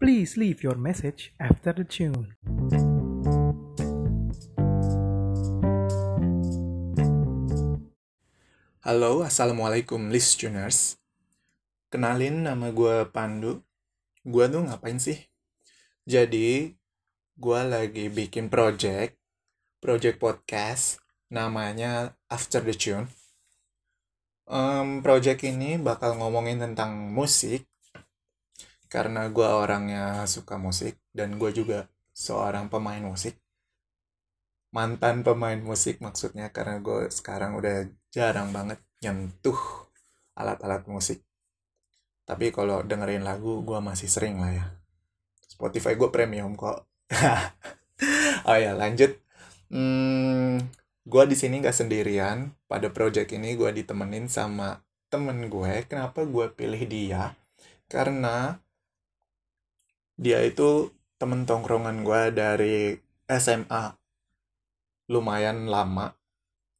Please leave your message after the tune. Halo, Assalamualaikum listeners. Kenalin nama gue Pandu. Gue tuh ngapain sih? Jadi, gue lagi bikin project, project podcast, namanya After the Tune. Um, project ini bakal ngomongin tentang musik, karena gue orangnya suka musik, dan gue juga seorang pemain musik. Mantan pemain musik maksudnya, karena gue sekarang udah jarang banget nyentuh alat-alat musik. Tapi kalau dengerin lagu, gue masih sering lah ya. Spotify gue premium kok. oh ya, lanjut. Hmm, gue di sini gak sendirian. Pada project ini gue ditemenin sama temen gue. Kenapa gue pilih dia? Karena dia itu temen tongkrongan gue dari SMA. Lumayan lama.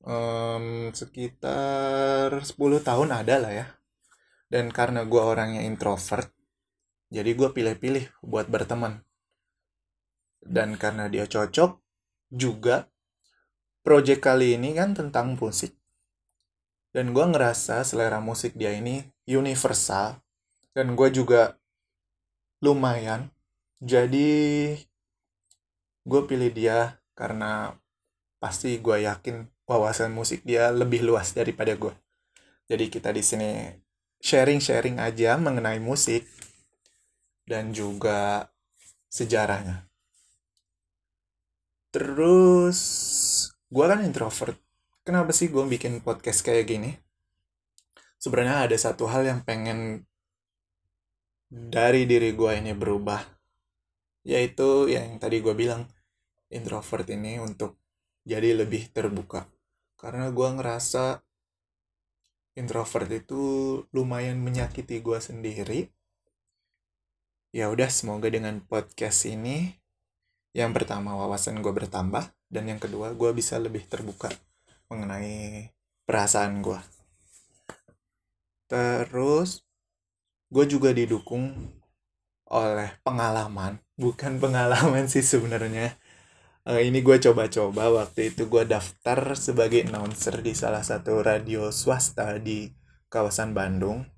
Um, sekitar 10 tahun ada lah ya. Dan karena gue orangnya introvert, jadi gue pilih-pilih buat berteman. Dan karena dia cocok, juga project kali ini kan tentang musik. Dan gue ngerasa selera musik dia ini universal. Dan gue juga lumayan. Jadi gue pilih dia karena pasti gue yakin wawasan musik dia lebih luas daripada gue. Jadi kita di sini sharing-sharing aja mengenai musik dan juga sejarahnya. Terus gue kan introvert. Kenapa sih gue bikin podcast kayak gini? Sebenarnya ada satu hal yang pengen dari diri gue ini berubah. Yaitu yang tadi gue bilang, introvert ini untuk jadi lebih terbuka. Karena gue ngerasa introvert itu lumayan menyakiti gue sendiri. Ya udah, semoga dengan podcast ini yang pertama wawasan gue bertambah dan yang kedua gue bisa lebih terbuka mengenai perasaan gue. Terus gue juga didukung oleh pengalaman, bukan pengalaman sih sebenarnya. Uh, ini gue coba-coba waktu itu gue daftar sebagai announcer di salah satu radio swasta di kawasan Bandung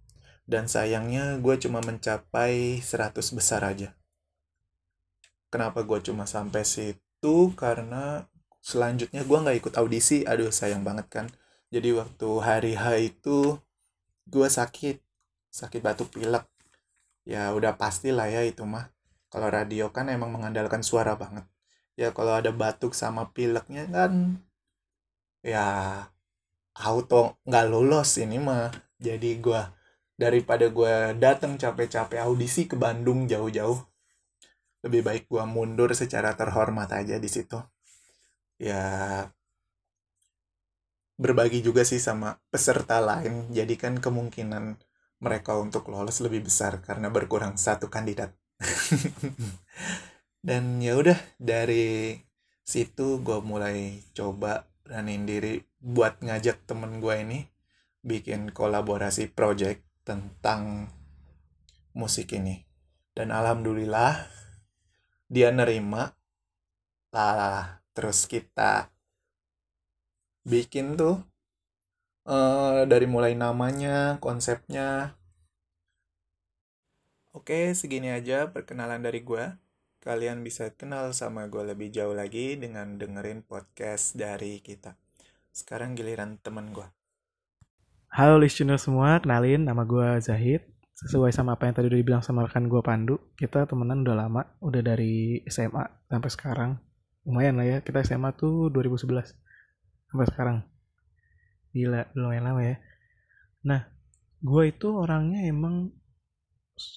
dan sayangnya gue cuma mencapai 100 besar aja. Kenapa gue cuma sampai situ? Karena selanjutnya gue nggak ikut audisi. Aduh sayang banget kan. Jadi waktu hari H itu gue sakit, sakit batuk pilek. Ya udah pasti lah ya itu mah. Kalau radio kan emang mengandalkan suara banget. Ya kalau ada batuk sama pileknya kan ya auto nggak lolos ini mah. Jadi gue daripada gue datang capek-capek audisi ke Bandung jauh-jauh lebih baik gue mundur secara terhormat aja di situ. Ya berbagi juga sih sama peserta lain. Jadi kan kemungkinan mereka untuk lolos lebih besar karena berkurang satu kandidat dan ya udah dari situ gue mulai coba beraniin diri buat ngajak temen gue ini bikin kolaborasi project tentang musik ini. Dan alhamdulillah dia nerima. Lah terus kita bikin tuh uh, dari mulai namanya konsepnya oke segini aja perkenalan dari gue kalian bisa kenal sama gue lebih jauh lagi dengan dengerin podcast dari kita. Sekarang giliran temen gue. Halo listener semua, kenalin nama gue Zahid. Sesuai sama apa yang tadi udah dibilang sama rekan gue Pandu, kita temenan udah lama, udah dari SMA sampai sekarang. Lumayan lah ya, kita SMA tuh 2011 sampai sekarang. Gila, lumayan lama ya. Nah, gue itu orangnya emang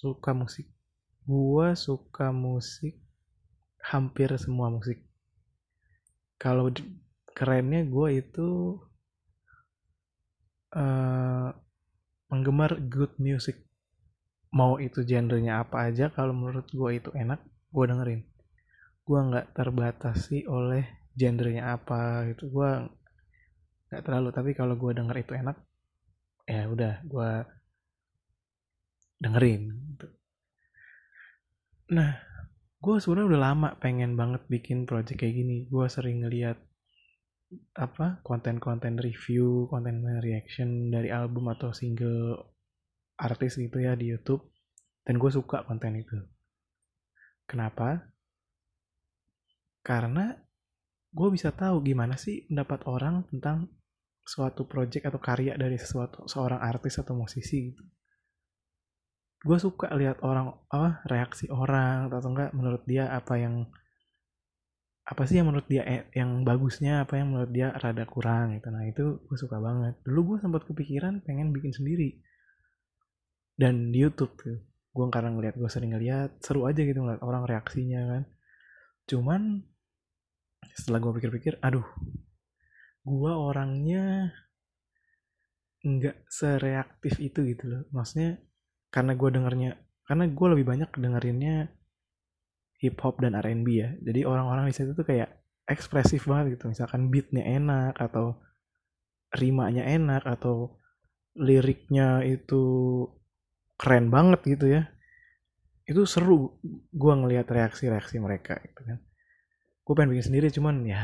suka musik Gua suka musik hampir semua musik. Kalau kerennya gue itu uh, penggemar good music. Mau itu genrenya apa aja, kalau menurut gue itu enak, gue dengerin. Gue nggak terbatasi oleh genrenya apa gitu. Gue nggak terlalu, tapi kalau gue denger itu enak, ya udah gue dengerin. Nah gue sebenarnya udah lama pengen banget bikin project kayak gini. Gue sering ngeliat apa konten-konten review konten reaction dari album atau single artis gitu ya di YouTube dan gue suka konten itu. Kenapa? Karena gue bisa tahu gimana sih pendapat orang tentang suatu project atau karya dari sesuatu seorang artis atau musisi gitu gue suka lihat orang apa reaksi orang atau enggak menurut dia apa yang apa sih yang menurut dia eh, yang bagusnya apa yang menurut dia rada kurang gitu. Nah itu gue suka banget. Dulu gue sempat kepikiran pengen bikin sendiri. Dan di YouTube tuh gue karena ngeliat gue sering ngeliat seru aja gitu ngeliat orang reaksinya kan. Cuman setelah gue pikir-pikir aduh gue orangnya nggak sereaktif itu gitu loh. Maksudnya karena gue dengernya karena gue lebih banyak dengerinnya hip hop dan R&B ya. Jadi orang-orang di situ tuh kayak ekspresif banget gitu. Misalkan beatnya enak atau rimanya enak atau liriknya itu keren banget gitu ya. Itu seru gue ngelihat reaksi-reaksi mereka gitu kan. Gue pengen bikin sendiri cuman ya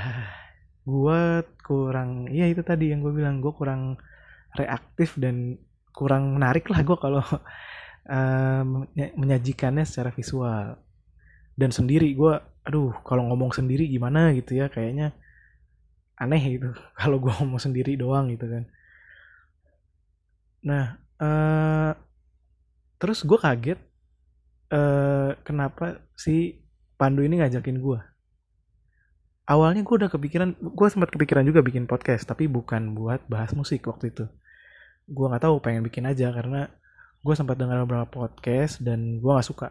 gue kurang ya itu tadi yang gue bilang gue kurang reaktif dan kurang menarik lah gue kalau uh, menyajikannya secara visual. Dan sendiri gue aduh kalau ngomong sendiri gimana gitu ya kayaknya aneh gitu. Kalau gue ngomong sendiri doang gitu kan. Nah uh, terus gue kaget uh, kenapa si Pandu ini ngajakin gue awalnya gue udah kepikiran gue sempat kepikiran juga bikin podcast tapi bukan buat bahas musik waktu itu gue nggak tahu pengen bikin aja karena gue sempat dengar beberapa podcast dan gue nggak suka.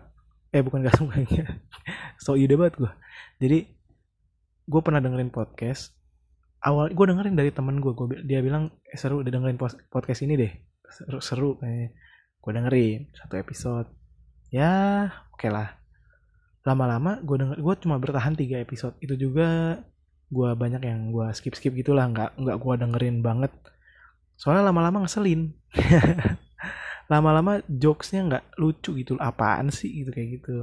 Eh bukan gak suka ya. So ide banget gue jadi gue pernah dengerin podcast. Awal gue dengerin dari temen gue, gue dia bilang eh, seru udah dengerin podcast ini deh. Seru seru kayaknya gue dengerin satu episode. Ya oke okay lah. Lama-lama gue denger gue cuma bertahan tiga episode. Itu juga gue banyak yang gue skip skip gitulah nggak nggak gue dengerin banget soalnya lama-lama ngeselin. Lama-lama jokesnya nggak lucu gitu apaan sih gitu kayak gitu.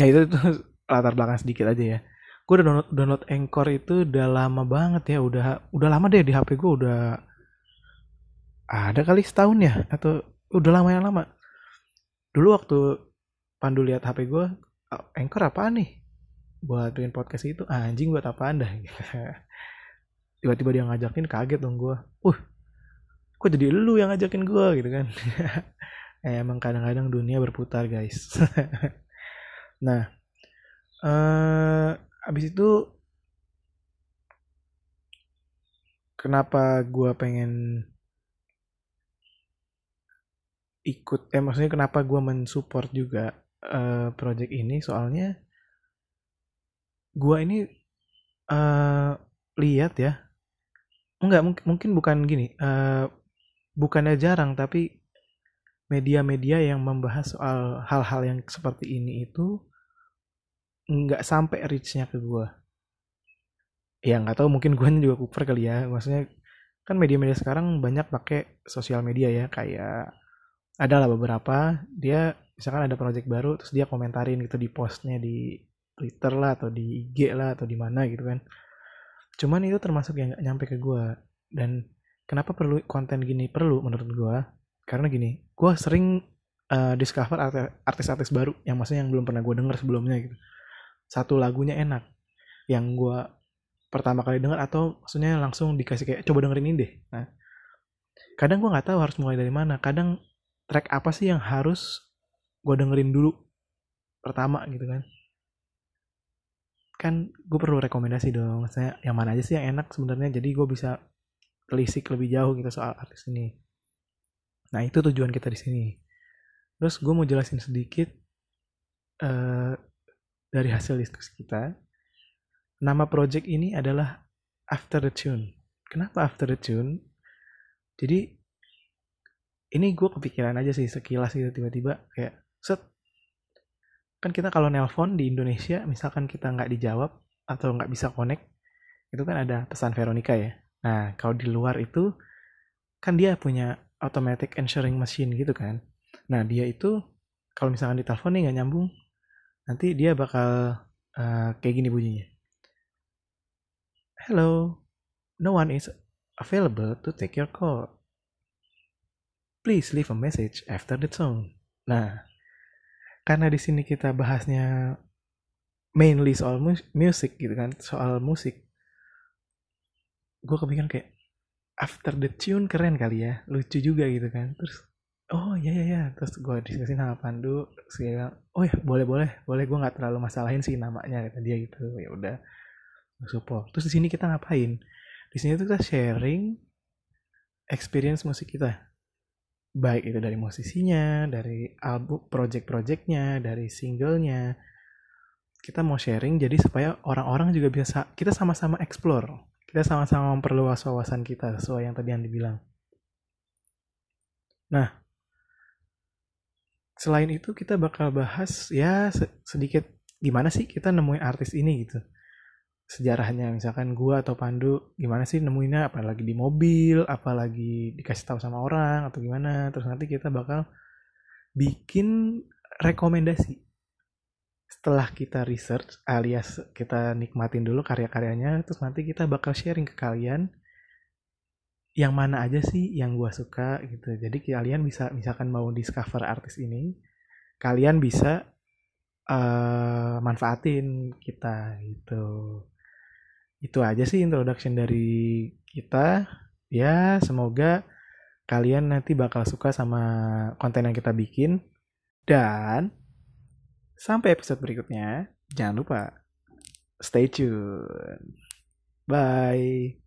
Ya itu tuh latar belakang sedikit aja ya. Gue udah download download Anchor itu udah lama banget ya. Udah udah lama deh di HP gue udah ada kali setahun ya atau udah lama yang lama. Dulu waktu Pandu lihat HP gue Anchor apaan nih? Buat bikin podcast itu. Ah, anjing buat apaan dah tiba-tiba dia ngajakin kaget dong gue uh kok jadi lu yang ngajakin gue gitu kan. Eh, emang kadang-kadang dunia berputar guys. Nah uh, abis itu kenapa gue pengen ikut eh maksudnya kenapa gue mensupport juga uh, project ini? Soalnya gue ini uh, lihat ya enggak mungkin mungkin bukan gini uh, bukannya jarang tapi media-media yang membahas soal hal-hal yang seperti ini itu nggak sampai reachnya ke gue ya nggak tahu mungkin gue juga kuper kali ya. Maksudnya kan media-media sekarang banyak pakai sosial media ya kayak ada lah beberapa dia misalkan ada project baru terus dia komentarin gitu di postnya di Twitter lah atau di IG lah atau di mana gitu kan cuman itu termasuk yang nggak nyampe ke gue dan kenapa perlu konten gini perlu menurut gue karena gini gue sering uh, discover artis-artis baru yang maksudnya yang belum pernah gue denger sebelumnya gitu. Satu lagunya enak yang gue pertama kali denger atau maksudnya langsung dikasih kayak coba dengerin ini deh. Nah kadang gue nggak tahu harus mulai dari mana. Kadang track apa sih yang harus gue dengerin dulu pertama gitu kan kan gue perlu rekomendasi dong saya yang mana aja sih yang enak sebenarnya jadi gue bisa telisik lebih jauh gitu soal artis ini. Nah itu tujuan kita di sini. Terus gue mau jelasin sedikit uh, dari hasil diskusi kita. Nama project ini adalah After the Tune. Kenapa After the Tune? Jadi ini gue kepikiran aja sih sekilas gitu tiba-tiba kayak set kan kita kalau nelpon di Indonesia misalkan kita nggak dijawab atau nggak bisa connect itu kan ada pesan Veronica ya. Nah, kalau di luar itu kan dia punya automatic answering machine gitu kan. Nah, dia itu kalau misalkan di telepon nih nggak nyambung nanti dia bakal uh, kayak gini bunyinya. Hello no one is available to take your call. Please leave a message after the tone. Nah karena di sini kita bahasnya mainly soal music gitu kan soal musik. Gue kepikiran kayak after the tune keren kali ya lucu juga gitu kan. Terus oh iya iya ya terus gue diskusi sama Pandu sih oh ya boleh boleh boleh gue nggak terlalu masalahin sih namanya kata dia gitu. Ya udah support. Terus di sini kita ngapain? Di sini tuh kita sharing experience musik kita baik itu dari musisinya dari album project-projectnya dari singlenya. Kita mau sharing jadi supaya orang-orang juga bisa kita sama-sama explore. Kita sama-sama memperluas wawasan kita sesuai yang tadi yang dibilang nah selain itu kita bakal bahas ya sedikit gimana sih kita nemuin artis ini gitu sejarahnya. Misalkan gua atau Pandu gimana sih nemuinnya? Apalagi di mobil apalagi dikasih tahu sama orang atau gimana? Terus nanti kita bakal bikin rekomendasi. Setelah kita research alias kita nikmatin dulu karya-karyanya terus nanti kita bakal sharing ke kalian yang mana aja sih yang gue suka gitu. Jadi kalian bisa misalkan mau discover artis ini kalian bisa uh, manfaatin kita gitu itu aja sih introduction dari kita. Ya semoga kalian nanti bakal suka sama konten yang kita bikin. Dan sampai episode berikutnya jangan lupa stay tune. Bye